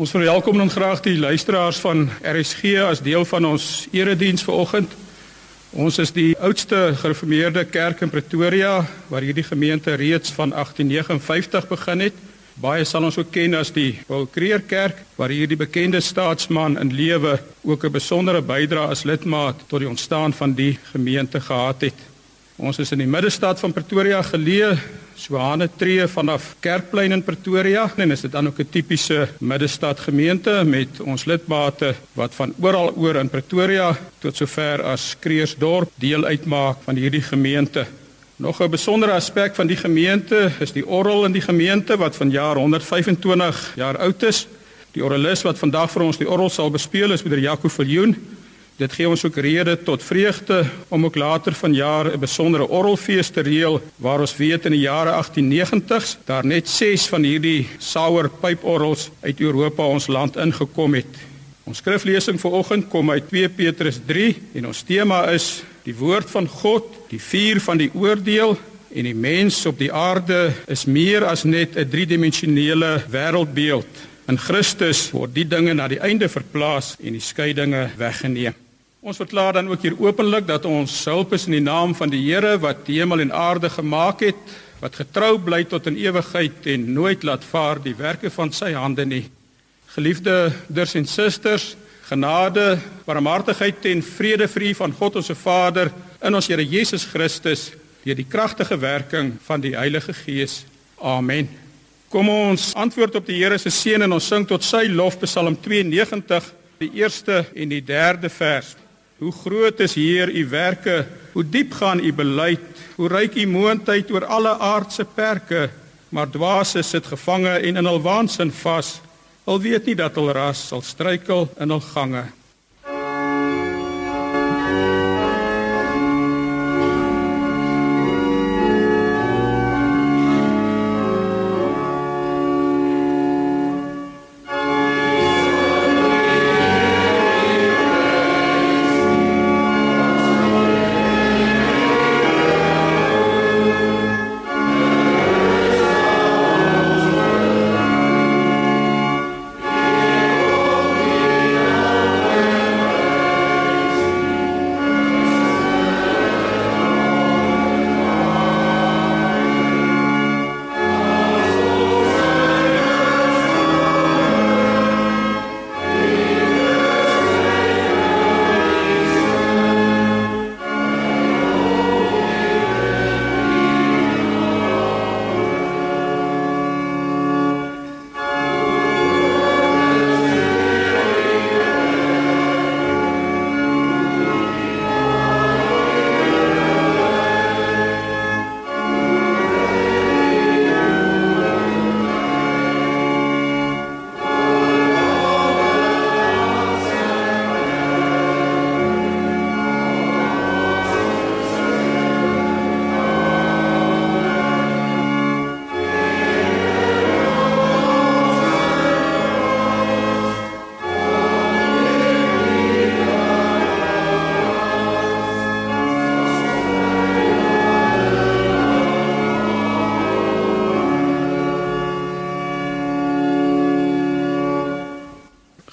Ons verwelkom dan graag die luisteraars van RSG as deel van ons erediens vanoggend. Ons is die oudste gereformeerde kerk in Pretoria waar hierdie gemeente reeds van 1859 begin het. Baie sal ons ook ken as die Paul Creer Kerk waar hierdie bekende staatsman in lewe ook 'n besondere bydrae as lidmaat tot die ontstaan van die gemeente gehad het. Ons is in die middestad van Pretoria geleë, so aan 'n tree vanaf Kerkplein in Pretoria en is dit dan ook 'n tipiese middestad gemeente met ons lidmate wat van oral oor in Pretoria tot sover as Kreersdorp deel uitmaak van hierdie gemeente. Nog 'n besondere aspek van die gemeente is die orgel in die gemeente wat vanjaar 125 jaar oud is. Die orgelis wat vandag vir ons die orgel sal bespeel is meneer Jaco Viljoen. Dit gee ons ook rede tot vreugde om ook later vanjaar 'n besondere orgelfees te reël waar ons weet in die jare 1890s daar net 6 van hierdie sauer pyporgels uit Europa ons land ingekom het. Ons skriflesing vir oggend kom uit 2 Petrus 3 en ons tema is die woord van God, die vuur van die oordeel en die mens op die aarde is meer as net 'n driedimensionele wêreldbeeld. In Christus word die dinge na die einde verplaas en die skeidinge weggeneem. Ons verklaar dan ook hier openlik dat ons hulp is in die naam van die Here wat die hemel en aarde gemaak het, wat getrou bly tot in ewigheid en nooit laat vaar die werke van sy hande nie. Geliefde broers en susters, Genade, barmhartigheid en vrede vir u van God ons se Vader in ons Here Jesus Christus deur die kragtige werking van die Heilige Gees. Amen. Kom ons antwoord op die Here se seën en ons sing tot sy lof Psalm 92, die eerste en die derde vers. Hoe groot is Heer u werke, hoe diep gaan u beleid, hoe ryk u moondheid oor alle aardse perke, maar dwaase sit gevange en in hul waansin vas. Al weet nie dat hulle ras sal struikel in hul gange.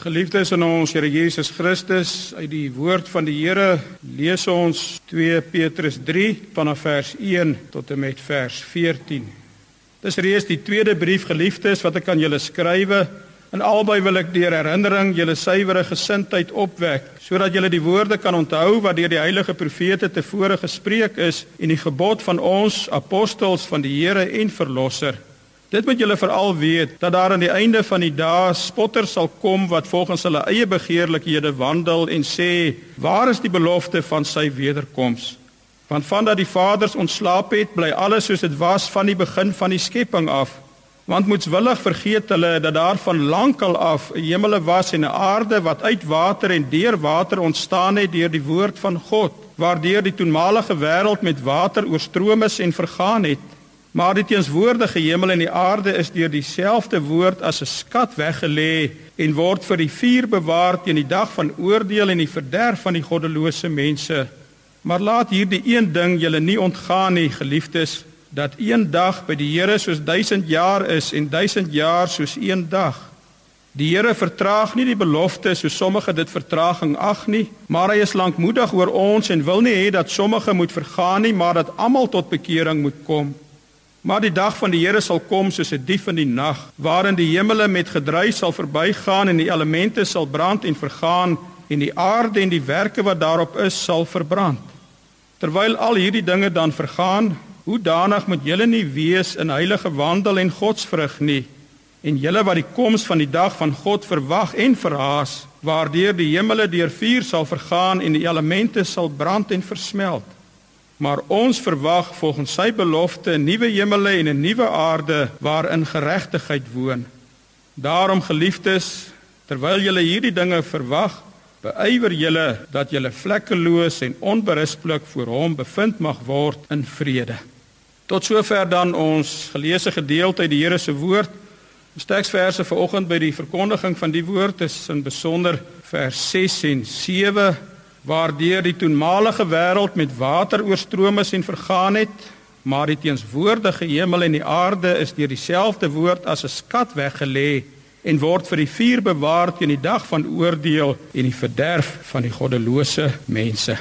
Geliefdes in ons Here Jesus Christus, uit die woord van die Here lees ons 2 Petrus 3 vanaf vers 1 tot en met vers 14. Dis reeds die tweede brief geliefdes wat ek aan julle skrywe. In albei wil ek deur herinnering julle suiwere gesindheid opwek, sodat julle die woorde kan onthou wat deur die heilige profete tevore gespreek is en die gebod van ons apostels van die Here en verlosser Dit moet julle veral weet dat daar aan die einde van die dae spotters sal kom wat volgens hulle eie begeerlikhede wandel en sê: "Waar is die belofte van sy wederkoms?" Want vandat die vaders ontslaap het, bly alles soos dit was van die begin van die skepping af. Want moetswillig vergeet hulle dat daar van lankal af 'n hemele was en 'n aarde wat uit water en deur water ontstaan het deur die woord van God, waardeur die toenmalige wêreld met water oorstroom is en vergaan het. Maar die teenswoordige hemel en die aarde is deur dieselfde woord as 'n skat weggelê en word vir die vuur bewaar teen die dag van oordeel en die verderf van die goddelose mense. Maar laat hierdie een ding julle nie ontgaan nie, geliefdes, dat een dag by die Here soos 1000 jaar is en 1000 jaar soos een dag. Die Here vertraag nie die belofte so sommige dit vertraging ag nie, maar hy is lankmoedig oor ons en wil nie hê dat sommige moet vergaan nie, maar dat almal tot bekering moet kom. Maar die dag van die Here sal kom soos 'n dief in die nag, waarin die hemele met gedruis sal verbygaan en die elemente sal brand en vergaan en die aarde en die werke wat daarop is sal verbrand. Terwyl al hierdie dinge dan vergaan, hoe danig moet julle nie wees in heilige wandel en godsvrug nie en julle wat die koms van die dag van God verwag en verhaas, waardeur die hemele deur vuur sal vergaan en die elemente sal brand en versmelt. Maar ons verwag volgens sy belofte 'n nuwe hemele en 'n nuwe aarde waarin geregtigheid woon. Daarom geliefdes, terwyl julle hierdie dinge verwag, beywer julle dat julle vlekkeloos en onberispelik voor hom bevind mag word in vrede. Tot sover dan ons geleesde gedeelte uit die Here se woord. Ons teksverse vir oggend by die verkondiging van die woord is in besonder vers 6 en 7 waardeur die toenmalige wêreld met water oorstroom is en vergaan het, maar die teenswoordige hemel en die aarde is deur dieselfde woord as 'n skat weggelê en word vir die vuur bewaar teen die dag van oordeel en die verderf van die goddelose mense.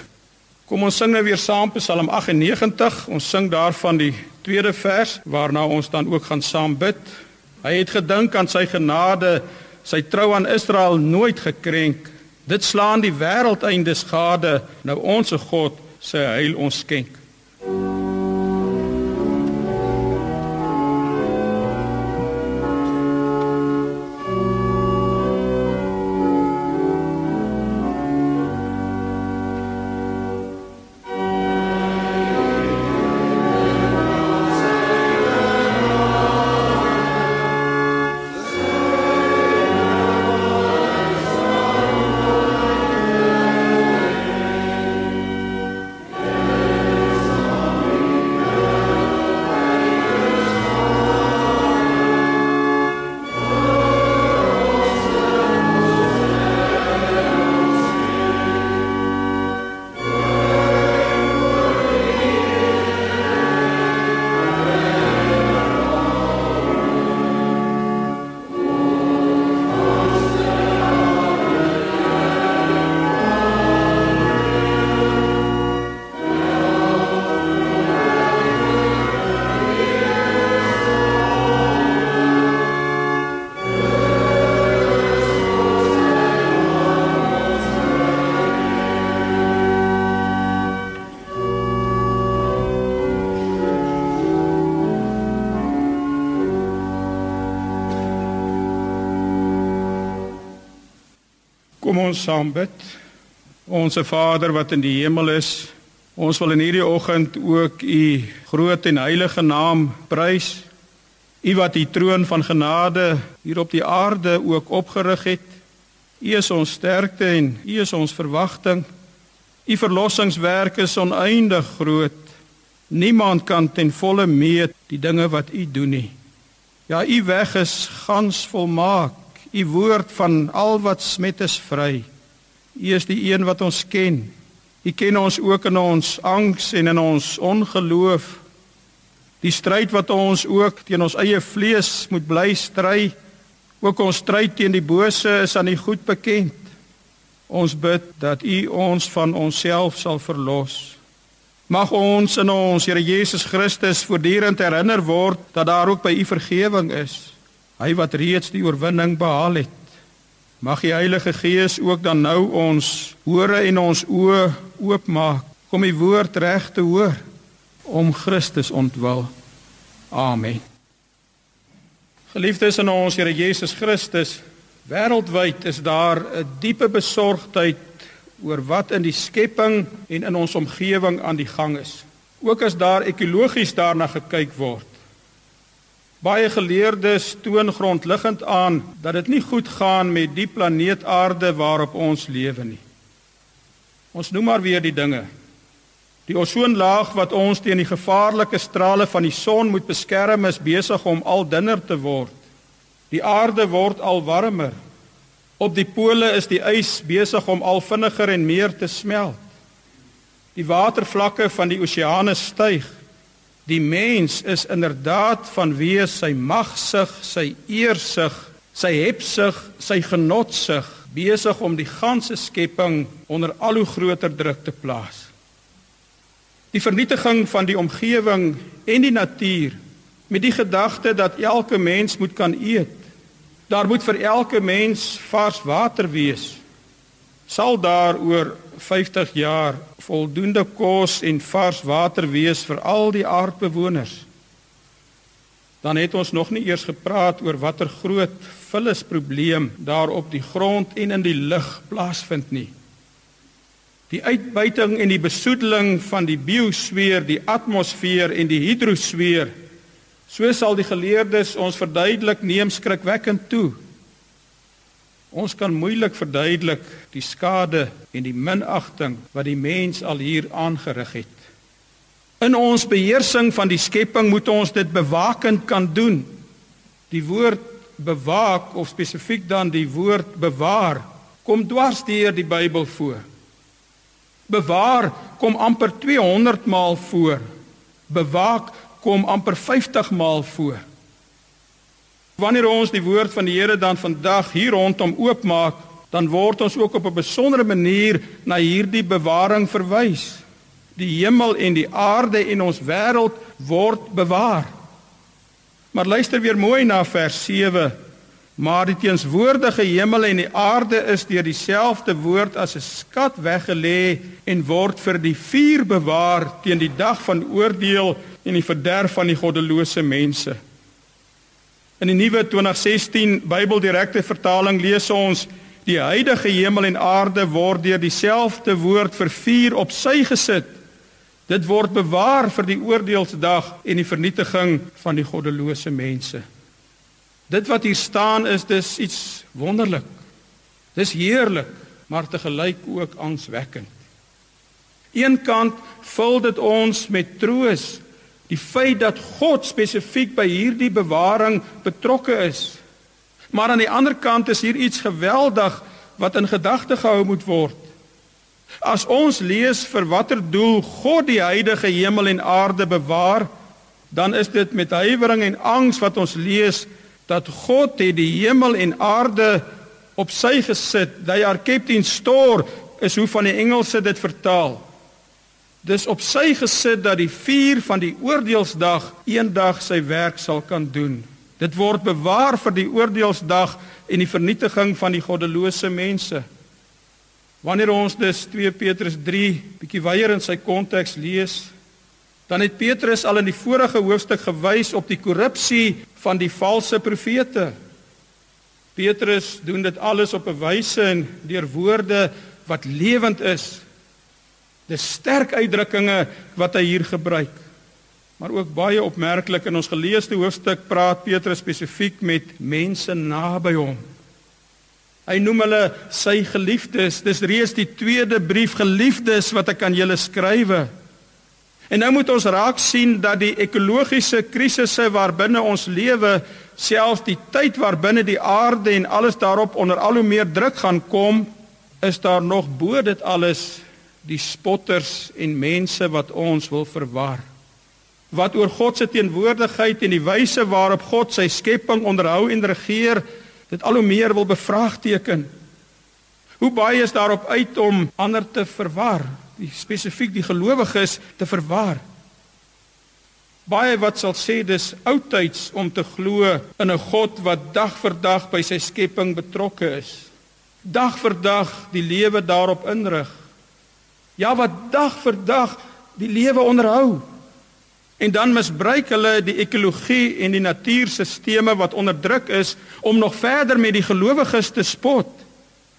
Kom ons sing nou weer saam Psalm 98. Ons sing daarvan die tweede vers waarna ons dan ook gaan saam bid. Hy het gedink aan sy genade, sy trou aan Israel nooit gekrenk. Dit slaan die wêreld einde skade. Nou ons God se heil ons skenk. Ons saam bid. Onse Vader wat in die hemel is, ons wil in hierdie oggend ook u groot en heilige naam prys. U wat die troon van genade hier op die aarde ook opgerig het. U is ons sterkte en u is ons verwagting. U verlossingswerk is oneindig groot. Niemand kan ten volle meet die dinge wat u doen nie. Ja, u weg is gans volmaak u woord van al wat smet is vry. U is die een wat ons ken. U ken ons ook in ons angs en in ons ongeloof. Die stryd wat ons ook teen ons eie vlees moet bly stry. Ook ons stryd teen die bose is aan u goed bekend. Ons bid dat u ons van onsself sal verlos. Mag ons in ons Here Jesus Christus voortdurend herinner word dat daar ook by u vergifnis is. Hy wat reeds die oorwinning behaal het. Mag die Heilige Gees ook dan nou ons hore en ons oë oopmaak om die woord reg te hoor om Christus ontwil. Amen. Geliefdes in ons Here Jesus Christus, wêreldwyd is daar 'n diepe besorgdheid oor wat in die skepping en in ons omgewing aan die gang is. Ook as daar ekologies daarna gekyk word. Baie geleerdes toon grondliggend aan dat dit nie goed gaan met die planeet Aarde waarop ons lewe nie. Ons noem maar weer die dinge. Die ozonlaag wat ons teen die gevaarlike strale van die son moet beskerm is besig om al dunner te word. Die aarde word al warmer. Op die pole is die ys besig om al vinniger en meer te smelt. Die watervlakke van die oseane styg. Die mens is inderdaad vanweë sy magsig, sy eersug, sy hebsug, sy genotsug besig om die ganse skepping onder al hoe groter druk te plaas. Die vernietiging van die omgewing en die natuur met die gedagte dat elke mens moet kan eet. Daar moet vir elke mens vars water wees. Sal daar oor 50 jaar voldoende kos en vars water wees vir al die aardbewoners? Dan het ons nog nie eers gepraat oor watter groot vullisprobleem daar op die grond en in die lug plaasvind nie. Die uitbuiting en die besoedeling van die biosfeer, die atmosfeer en die hidrosfeer, so sal die geleerdes ons verduidelik neem skrikwekkend toe. Ons kan moeilik verduidelik die skade en die minagting wat die mens al hier aangerig het. In ons beheersing van die skepping moet ons dit bewakend kan doen. Die woord bewaak of spesifiek dan die woord bewaar kom dwars deur die Bybel voor. Bewaar kom amper 200 maal voor. Bewaak kom amper 50 maal voor. Wanneer ons die woord van die Here dan vandag hier rondom oopmaak, dan word ons ook op 'n besondere manier na hierdie bewaring verwys. Die hemel en die aarde en ons wêreld word bewaar. Maar luister weer mooi na vers 7. Maar die teenswoordige hemel en die aarde is deur dieselfde woord as 'n skat weggelê en word vir die vuur bewaar teen die dag van oordeel en die verderf van die goddelose mense. In die nuwe 2016 Bybeldirekte vertaling lees ons die huidige hemel en aarde word deur dieselfde woord vir vuur op sy gesit Dit word bewaar vir die oordeelsdag en die vernietiging van die goddelose mense. Dit wat hier staan is dis iets wonderlik. Dis heerlik, maar te gelyk ook angswekkend. Eenkant vul dit ons met troos die feit dat God spesifiek by hierdie bewaring betrokke is. Maar aan die ander kant is hier iets geweldig wat in gedagte gehou moet word. As ons lees vir watter doel God die huidige hemel en aarde bewaar, dan is dit met huiwering en angs wat ons lees dat God het die hemel en aarde op sy gesit. They are kept in store is hoe van die Engelse dit vertaal. Dis op sy gesit dat die vuur van die oordeelsdag eendag sy werk sal kan doen. Dit word bewaar vir die oordeelsdag en die vernietiging van die goddelose mense. Wanneer ons dus 2 Petrus 3 bietjie weier in sy konteks lees, dan het Petrus al in die vorige hoofstuk gewys op die korrupsie van die valse profete. Petrus doen dit alles op 'n wyse en deur woorde wat lewend is. Dis sterk uitdrukkinge wat hy hier gebruik. Maar ook baie opmerklik in ons geleesde hoofstuk praat Petrus spesifiek met mense naby hom. Hy noem hulle sy geliefdes. Dis reeds die tweede brief geliefdes wat ek aan julle skrywe. En nou moet ons raak sien dat die ekologiese krisisse waarbinne ons lewe, selfs die tyd waarbinne die aarde en alles daarop onder al hoe meer druk gaan kom, is daar nog bo dit alles die spotters en mense wat ons wil verwar. Wat oor God se teenwoordigheid en die wyse waarop God sy skepping onderhou en regeer, dit al hoe meer wil bevraagteken. Hoe baie is daarop uit om ander te verwar, die spesifiek die gelowiges te verwar. Baie wat sal sê dis oudtyds om te glo in 'n God wat dag vir dag by sy skepping betrokke is. Dag vir dag die lewe daarop inrig. Ja, wat dag vir dag die lewe onderhou. En dan misbruik hulle die ekologie en die natuurstelsels wat onderdruk is om nog verder met die gelowiges te spot.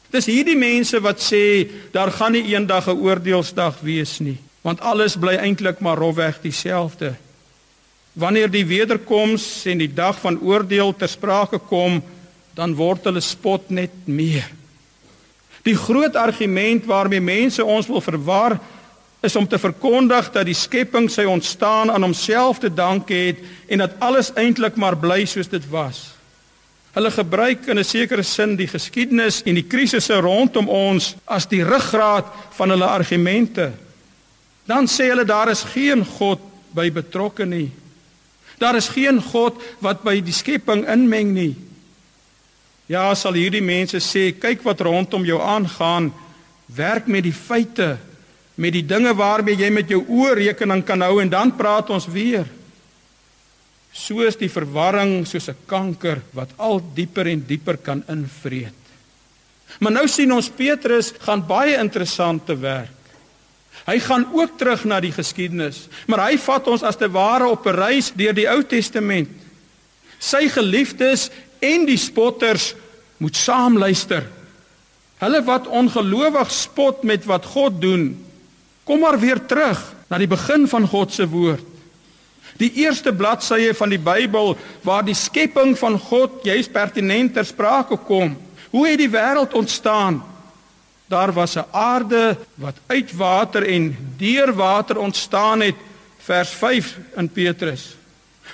Dis hierdie mense wat sê daar gaan nie eendag 'n een oordeelsdag wees nie, want alles bly eintlik maar rofweg dieselfde. Wanneer die wederkoms en die dag van oordeel ter sprake kom, dan word hulle spot net meer. Die groot argument waarmee mense ons wil verwar is om te verkondig dat die skepping sy ontstaan aan homself te danke het en dat alles eintlik maar bly soos dit was. Hulle gebruik in 'n sekere sin die geskiedenis en die krisisse rondom ons as die ruggraat van hulle argumente. Dan sê hulle daar is geen God by betrokke nie. Daar is geen God wat by die skepping inmeng nie. Ja, sal hierdie mense sê, kyk wat rondom jou aangaan, werk met die feite, met die dinge waarmee jy met jou oë rekening kan hou en dan praat ons weer. Soos die verwarring soos 'n kanker wat al dieper en dieper kan invreet. Maar nou sien ons Petrus gaan baie interessante werk. Hy gaan ook terug na die geskiedenis, maar hy vat ons as te ware op 'n reis deur die Ou Testament. Sy geliefdes en die spotters moet saam luister. Hulle wat ongelowig spot met wat God doen, kom maar weer terug na die begin van God se woord. Die eerste bladsye van die Bybel waar die skepping van God juis pertinent ter sprake kom. Hoe het die wêreld ontstaan? Daar was 'n aarde wat uit water en deur water ontstaan het, vers 5 in Petrus.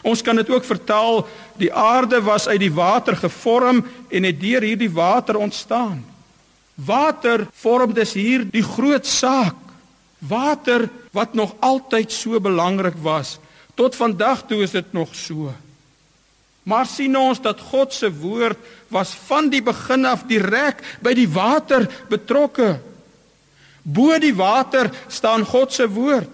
Ons kan dit ook vertaal die aarde was uit die water gevorm en het deur hierdie water ontstaan. Water vorm dus hier die groot saak. Water wat nog altyd so belangrik was. Tot vandag toe is dit nog so. Maar sien ons dat God se woord was van die begin af direk by die water betrokke. Bo die water staan God se woord.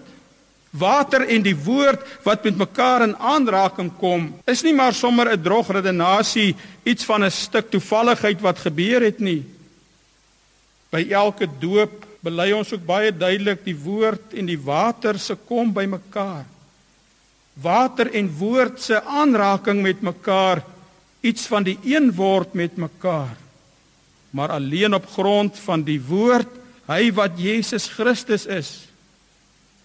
Water en die woord wat met mekaar in aanraking kom, is nie maar sommer 'n droog redenasie, iets van 'n stuk toevalligheid wat gebeur het nie. By elke doop bely ons ook baie duidelik die woord en die water se kom by mekaar. Water en woord se aanraking met mekaar, iets van die een word met mekaar. Maar alleen op grond van die woord, hy wat Jesus Christus is.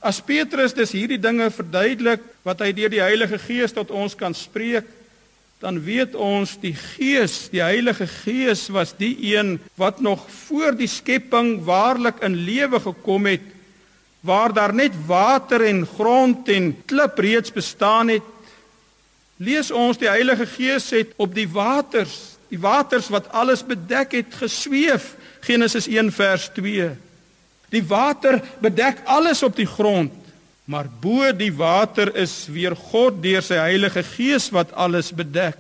As Petrus dus hierdie dinge verduidelik wat hy deur die Heilige Gees tot ons kan spreek, dan weet ons die Gees, die Heilige Gees was die een wat nog voor die skepping waarlik in lewe gekom het waar daar net water en grond en klip reeds bestaan het. Lees ons die Heilige Gees het op die waters, die waters wat alles bedek het, gesweef. Genesis 1 vers 2. Die water bedek alles op die grond, maar bo die water is weer God deur sy Heilige Gees wat alles bedek.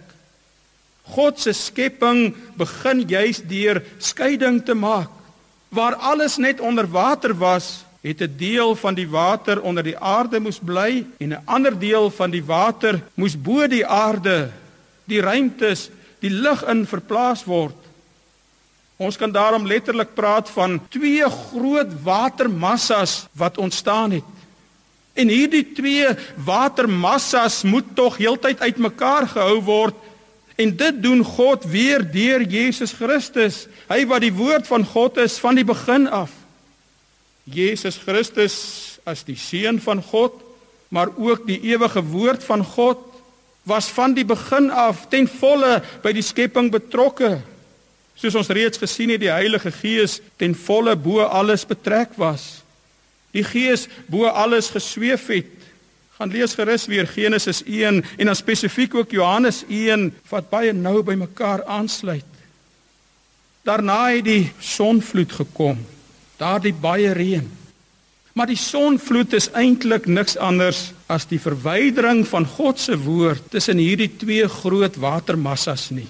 God se skepping begin juis deur skeiding te maak. Waar alles net onder water was, het 'n deel van die water onder die aarde moes bly en 'n ander deel van die water moes bo die aarde, die ruimtes, die lug in verplaas word. Ons kan daarom letterlik praat van twee groot watermassas wat ontstaan het. En hierdie twee watermassas moet tog heeltyd uitmekaar gehou word en dit doen God weer deur Jesus Christus. Hy wat die woord van God is van die begin af. Jesus Christus as die seun van God, maar ook die ewige woord van God was van die begin af ten volle by die skepping betrokke. Soos ons reeds gesien het, die Heilige Gees ten volle bo alles betrek was. Die Gees bo alles gesweef het. Gaan lees gerus weer Genesis 1 en dan spesifiek ook Johannes 1 wat baie nou by mekaar aansluit. Daarna het die sonvloed gekom. Daardie baie reën. Maar die sonvloed is eintlik niks anders as die verwydering van God se woord tussen hierdie twee groot watermassas nie.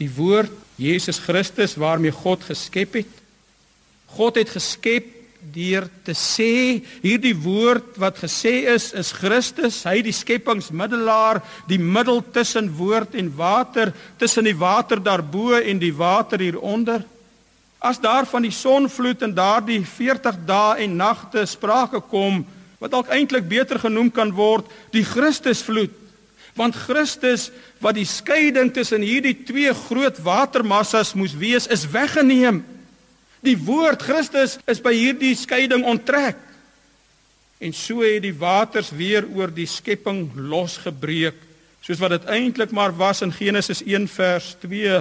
Die woord Jesus Christus waarmee God geskep het. God het geskep deur te sê hierdie woord wat gesê is is Christus, hy die skepingsmiddelaar, die middel tussen woord en water, tussen die water daarbo en die water hieronder. As daar van die sonvloed en daardie 40 dae en nagte sprake kom, wat dalk eintlik beter genoem kan word, die Christusvloed, want Christus wat die skeiding tussen hierdie twee groot watermassas moes wees is weggeneem. Die woord Christus is by hierdie skeiding onttrek. En so het die waters weer oor die skepping losgebreek, soos wat dit eintlik maar was in Genesis 1 vers 2.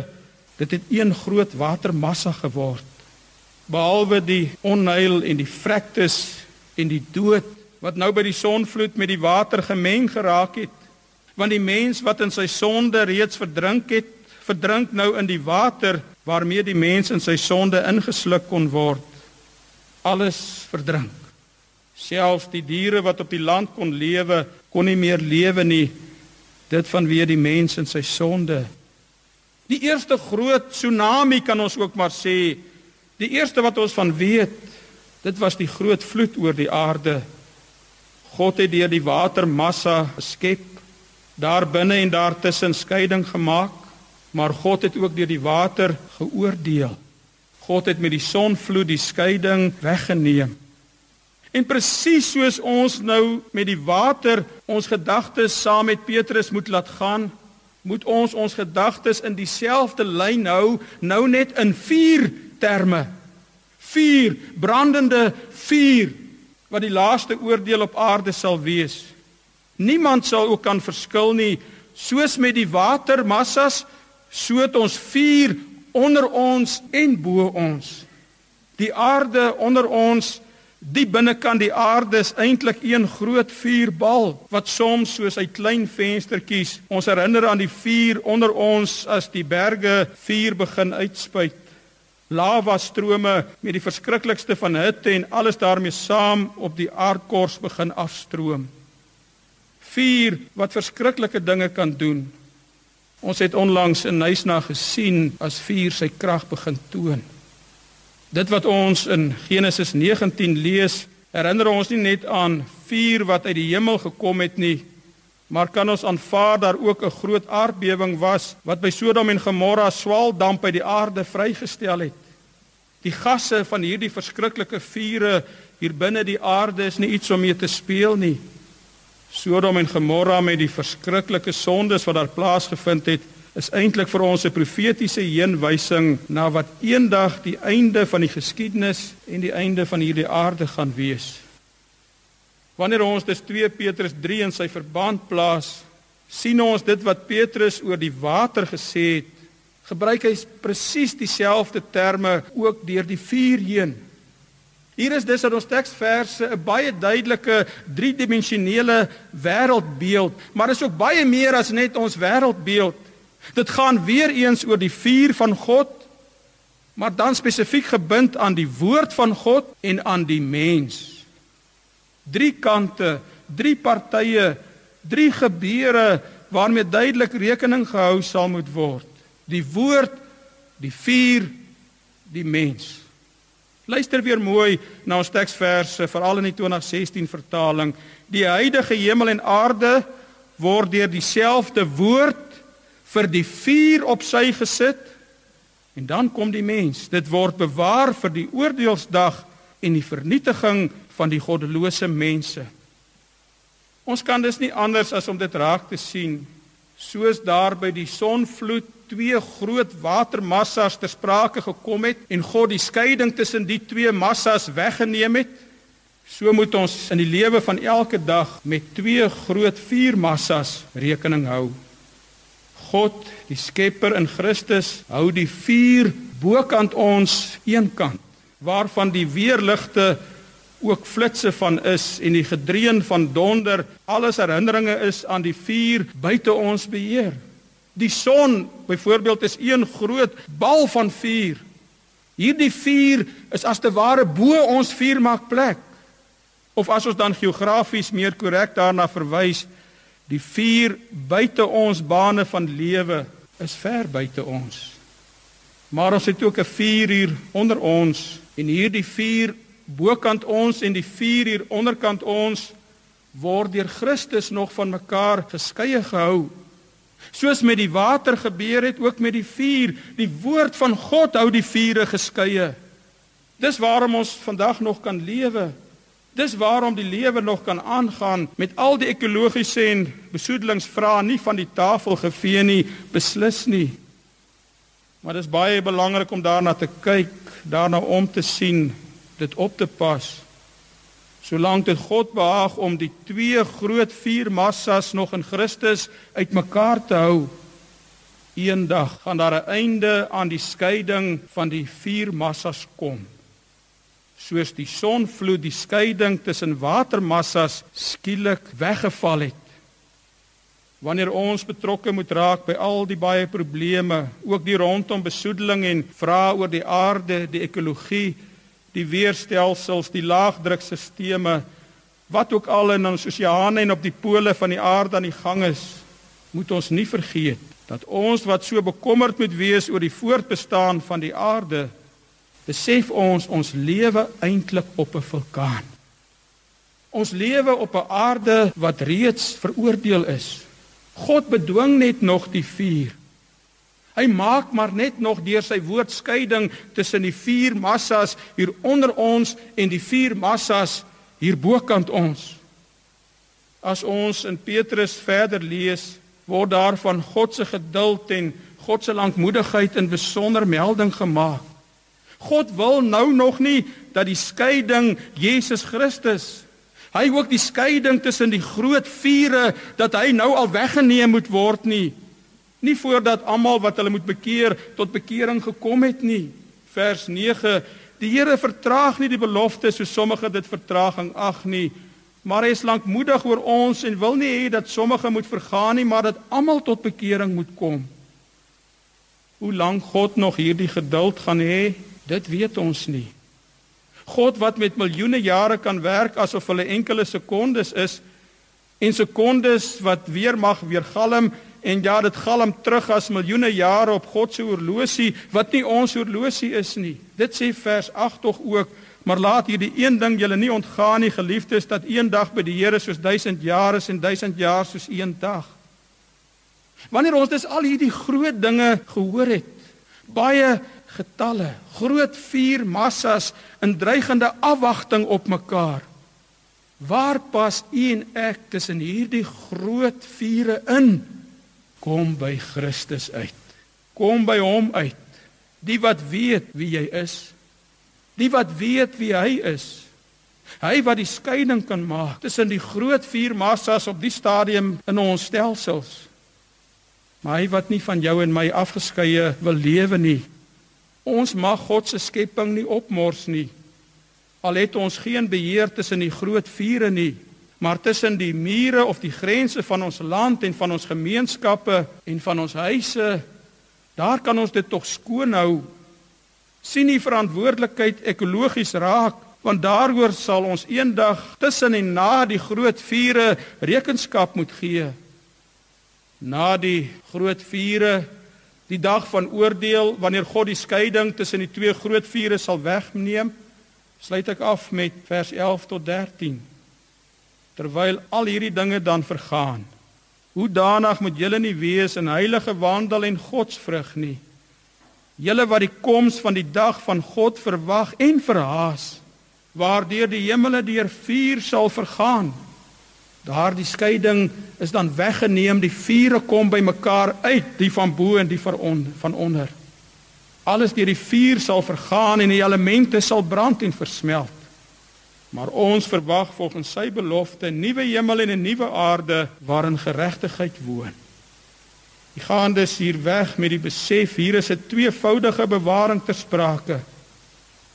Dit het een groot watermassa geword. Behalwe die onheil en die vrektes en die dood wat nou by die sonvloed met die water gemeng geraak het, want die mens wat in sy sonde reeds verdrink het, verdrink nou in die water waarmee die mens in sy sonde ingesluk kon word. Alles verdrink. Selfs die diere wat op die land kon lewe, kon nie meer lewe nie dit vanweë die mens in sy sonde. Die eerste groot tsunami kan ons ook maar sê. Die eerste wat ons van weet, dit was die groot vloed oor die aarde. God het deur die watermassa geskep, daar binne en daar tussen skeiding gemaak, maar God het ook deur die water geoordeel. God het met die sonvloed die skeiding weggeneem. En presies soos ons nou met die water ons gedagtes saam met Petrus moet laat gaan, moet ons ons gedagtes in dieselfde lyn hou, nou net in vuur terme. Vuur, brandende vuur wat die laaste oordeel op aarde sal wees. Niemand sal ook kan verskil nie, soos met die watermassas, so het ons vuur onder ons en bo ons. Die aarde onder ons Die binnekant die aarde is eintlik een groot vuurbal wat soms soos uit klein venstertjies ons herinner aan die vuur onder ons as die berge vuur begin uitspuit. Lava strome met die verskriklikste van hitte en alles daarmee saam op die aardkors begin afstroom. Vuur wat verskriklike dinge kan doen. Ons het onlangs in Nysna gesien as vuur sy krag begin toon. Dit wat ons in Genesis 19 lees, herinner ons nie net aan vuur wat uit die hemel gekom het nie, maar kan ons aanvaar daar ook 'n groot aardbewing was wat by Sodom en Gomorra swaaldamp uit die aarde vrygestel het. Die gasse van hierdie verskriklike vure hier binne die aarde is nie iets om mee te speel nie. Sodom en Gomorra met die verskriklike sondes wat daar plaasgevind het, is eintlik vir ons 'n profetiese heenwysing na wat eendag die einde van die geskiedenis en die einde van hierdie aarde gaan wees. Wanneer ons dus 2 Petrus 3 in sy verband plaas, sien ons dit wat Petrus oor die water gesê het, gebruik hy presies dieselfde terme ook deur die vuur heen. Hier is dus in ons teksverse 'n baie duidelike driedimensionele wêreldbeeld, maar is ook baie meer as net ons wêreldbeeld. Dit gaan weer eens oor die vuur van God, maar dan spesifiek gebind aan die woord van God en aan die mens. Drie kante, drie partye, drie gebeure waarmee duidelik rekening gehou sal moet word. Die woord, die vuur, die mens. Luister weer mooi na ons teksverse, veral in die 2016 vertaling. Die huidige hemel en aarde word deur dieselfde woord vir die vuur op sy gesit. En dan kom die mens. Dit word bewaar vir die oordeelsdag en die vernietiging van die goddelose mense. Ons kan dus nie anders as om dit raak te sien soos daar by die sonvloed twee groot watermassas ter sprake gekom het en God die skeiding tussen die twee massas weggeneem het so moet ons in die lewe van elke dag met twee groot vuurmassas rekening hou God, die Skepper in Christus, hou die vuur bokant ons eenkant waarvan die weerligte ook flitsse van is en die gedreun van donder alles herinneringe is aan die vuur buite ons beheer. Die son byvoorbeeld is een groot bal van vuur. Hierdie vuur is as te ware bo ons vuurmakplek. Of as ons dan geografies meer korrek daarna verwys, Die vuur buite ons bane van lewe is ver buite ons. Maar ons het ook 'n vuur hier onder ons en hierdie vuur bokant ons en die vuur hier onderkant ons word deur Christus nog van mekaar geskeie gehou. Soos met die water gebeur het ook met die vuur, die woord van God hou die vure geskeie. Dis waarom ons vandag nog kan lewe Dis waarom die lewe nog kan aangaan met al die ekologiese en besoedelingsvrae nie van die tafel gevee nie, beslis nie. Maar dis baie belangrik om daarna te kyk, daarna om te sien, dit op te pas. Solank dit God behaag om die twee groot vuurmassas nog in Christus uitmekaar te hou, eendag gaan daar 'n einde aan die skeiding van die vuurmassas kom soos die sonvloed die skeiding tussen watermassas skielik weggeval het. Wanneer ons betrokke moet raak by al die baie probleme, ook die rondom besoedeling en vrae oor die aarde, die ekologie, die weerstelsels, die laagdrukstelsels, wat ook al in ons oseane en op die pole van die aarde aan die gang is, moet ons nie vergeet dat ons wat so bekommerd moet wees oor die voortbestaan van die aarde, besef ons ons lewe eintlik op 'n vulkaan. Ons lewe op 'n aarde wat reeds veroordeel is. God bedwing net nog die vuur. Hy maak maar net nog deur sy woord skeiding tussen die vier massas hier onder ons en die vier massas hier bokant ons. As ons in Petrus verder lees, word daar van God se geduld en God se lankmoedigheid in besonder melding gemaak. God wil nou nog nie dat die skeiding Jesus Christus hy ook die skeiding tussen die groot vure dat hy nou al weggeneem moet word nie. Nie voordat almal wat hulle moet bekeer tot bekering gekom het nie. Vers 9: Die Here vertraag nie die belofte so sommige dit vertraging ag nie, maar hy is lankmoedig oor ons en wil nie hê dat sommige moet vergaan nie, maar dat almal tot bekering moet kom. Hoe lank God nog hierdie geduld gaan hê, dit weet ons nie. God wat met miljoene jare kan werk asof hulle enkele sekondes is en sekondes wat weer mag weer galm en ja dit galm terug as miljoene jare op God se horlosie wat nie ons horlosie is nie. Dit sê vers 8 tog ook Maar laat hierdie een ding julle nie ontgaan nie, geliefdes, dat een dag by die Here soos 1000 jaar is en 1000 jaar soos een dag. Wanneer ons dis al hierdie groot dinge gehoor het, baie getalle, groot vuur massas in dreigende afwagting op mekaar. Waar pas u en ek tussen hierdie groot vure in? Kom by Christus uit. Kom by hom uit. Die wat weet wie jy is Die wat weet wie hy is. Hy wat die skeiding kan maak tussen die groot vier massas op die stadium in ons stelsels. Maar hy wat nie van jou en my afgeskeie wil lewe nie. Ons mag God se skepping nie opmors nie. Al het ons geen beheer tussen die groot vure nie, maar tussen die mure of die grense van ons land en van ons gemeenskappe en van ons huise, daar kan ons dit tog skoon hou. Sien die verantwoordelikheid ekologies raak want daaroor sal ons eendag tussen en na die groot vure rekenskap moet gee. Na die groot vure die dag van oordeel wanneer God die skeiding tussen die twee groot vure sal wegneem sluit ek af met vers 11 tot 13 terwyl al hierdie dinge dan vergaan hoe danig moet julle nie wees in heilige wandel en godsvrug nie Julle wat die koms van die dag van God verwag en verhaas, waardeur die hemele deur vuur sal vergaan. Daardie skeiding is dan weggeneem, die vure kom bymekaar uit, die van bo en die van onder. Alles deur die vuur sal vergaan en die elemente sal brand en versmelt. Maar ons verwag volgens sy belofte 'n nuwe hemel en 'n nuwe aarde waarin geregtigheid woon. Die gaan dus hier weg met die besef hier is 'n tweevoudige bewaring ter sprake.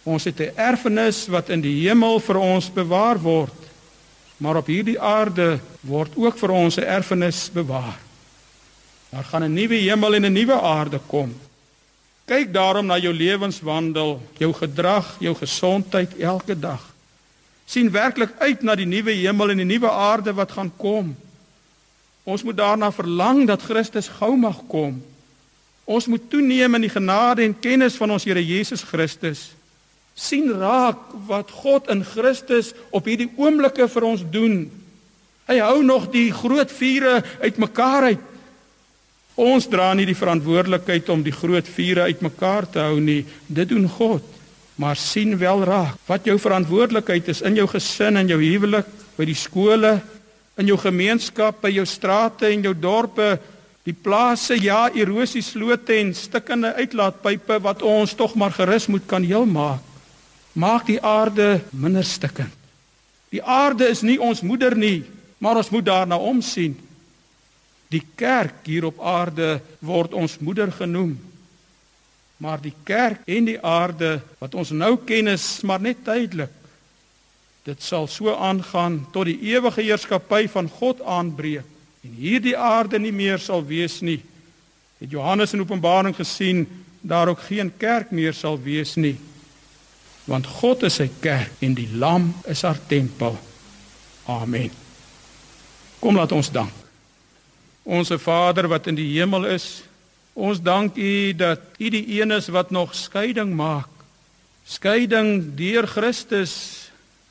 Ons het 'n erfenis wat in die hemel vir ons bewaar word. Maar op hierdie aarde word ook vir ons 'n erfenis bewaar. Daar gaan 'n nuwe hemel en 'n nuwe aarde kom. Kyk daarom na jou lewenswandel, jou gedrag, jou gesondheid elke dag. Sien werklik uit na die nuwe hemel en die nuwe aarde wat gaan kom. Ons moet daarna verlang dat Christus gou mag kom. Ons moet toeneem in die genade en kennis van ons Here Jesus Christus. sien raak wat God in Christus op hierdie oomblikke vir ons doen. Hy hou nog die groot vure uitmekaar uit. Ons dra nie die verantwoordelikheid om die groot vure uitmekaar te hou nie. Dit doen God. Maar sien wel raak wat jou verantwoordelikheid is in jou gesin en jou huwelik, by die skole, in jou gemeenskap, by jou strate en jou dorpe, die plase, ja, erosieslote en stikkende uitlaatpype wat ons tog maar gerus moet kan heel maak. Maak die aarde minder stikkend. Die aarde is nie ons moeder nie, maar ons moet daarna omsien. Die kerk hier op aarde word ons moeder genoem. Maar die kerk en die aarde wat ons nou ken is maar net tydelik. Dit sal so aangaan tot die ewige heerskappy van God aanbreek en hierdie aarde nie meer sal wees nie. Het Johannes in Openbaring gesien daar ook geen kerk meer sal wees nie. Want God is sy kerk en die lam is haar tempel. Amen. Kom laat ons dank. Onse Vader wat in die hemel is, ons dank U dat U die een is wat nog skeiding maak. Skeiding deur Christus,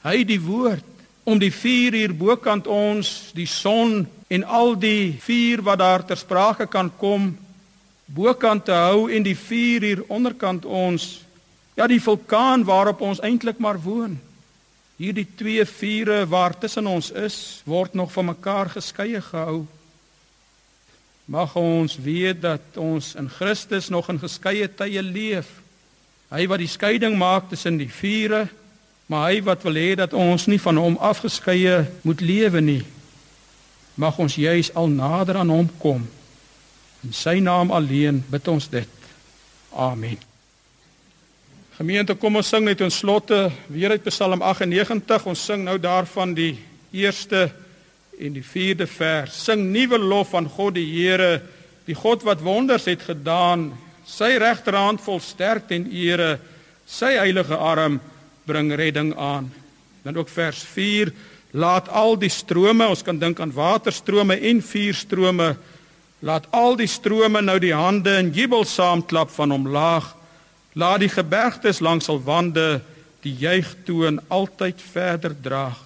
hy die woord om die vuur hier bokant ons, die son en al die vuur wat daar ter sprake kan kom, bokant te hou en die vuur hier onderkant ons, ja die vulkaan waarop ons eintlik maar woon. Hierdie twee vure waar tussen ons is, word nog van mekaar geskeie gehou. Mag ons weet dat ons in Christus nog in geskeie tye leef. Hy wat die skeiding maak tussen die vure, maar hy wat wil hê dat ons nie van hom afgeskeie moet lewe nie. Mag ons juis al nader aan hom kom. In sy naam alleen bid ons dit. Amen. Gemeente, kom ons sing net in slotte weer uit Psalm 98. Ons sing nou daarvan die eerste en die vierde vers. Sing nuwe lof aan God die Here, die God wat wonders het gedaan. Sy regterhand vol sterkte en ere, sy heilige arm bring redding aan. Dan ook vers 4 laat al die strome, ons kan dink aan waterstrome en vuurstrome, laat al die strome nou die hande in jubel saamklap van hom laag. Laat die gebergtes langs al wande die juigtoon altyd verder draag.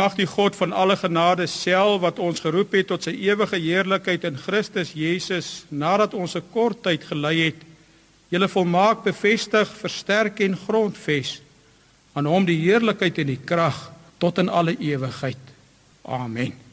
Mag die God van alle genade self wat ons geroep het tot sy ewige heerlikheid in Christus Jesus nadat ons 'n kort tyd gelei het, julle volmaak bevestig, versterk en grondves. Aan hom die heerlikheid en die krag tot in alle ewigheid. Amen.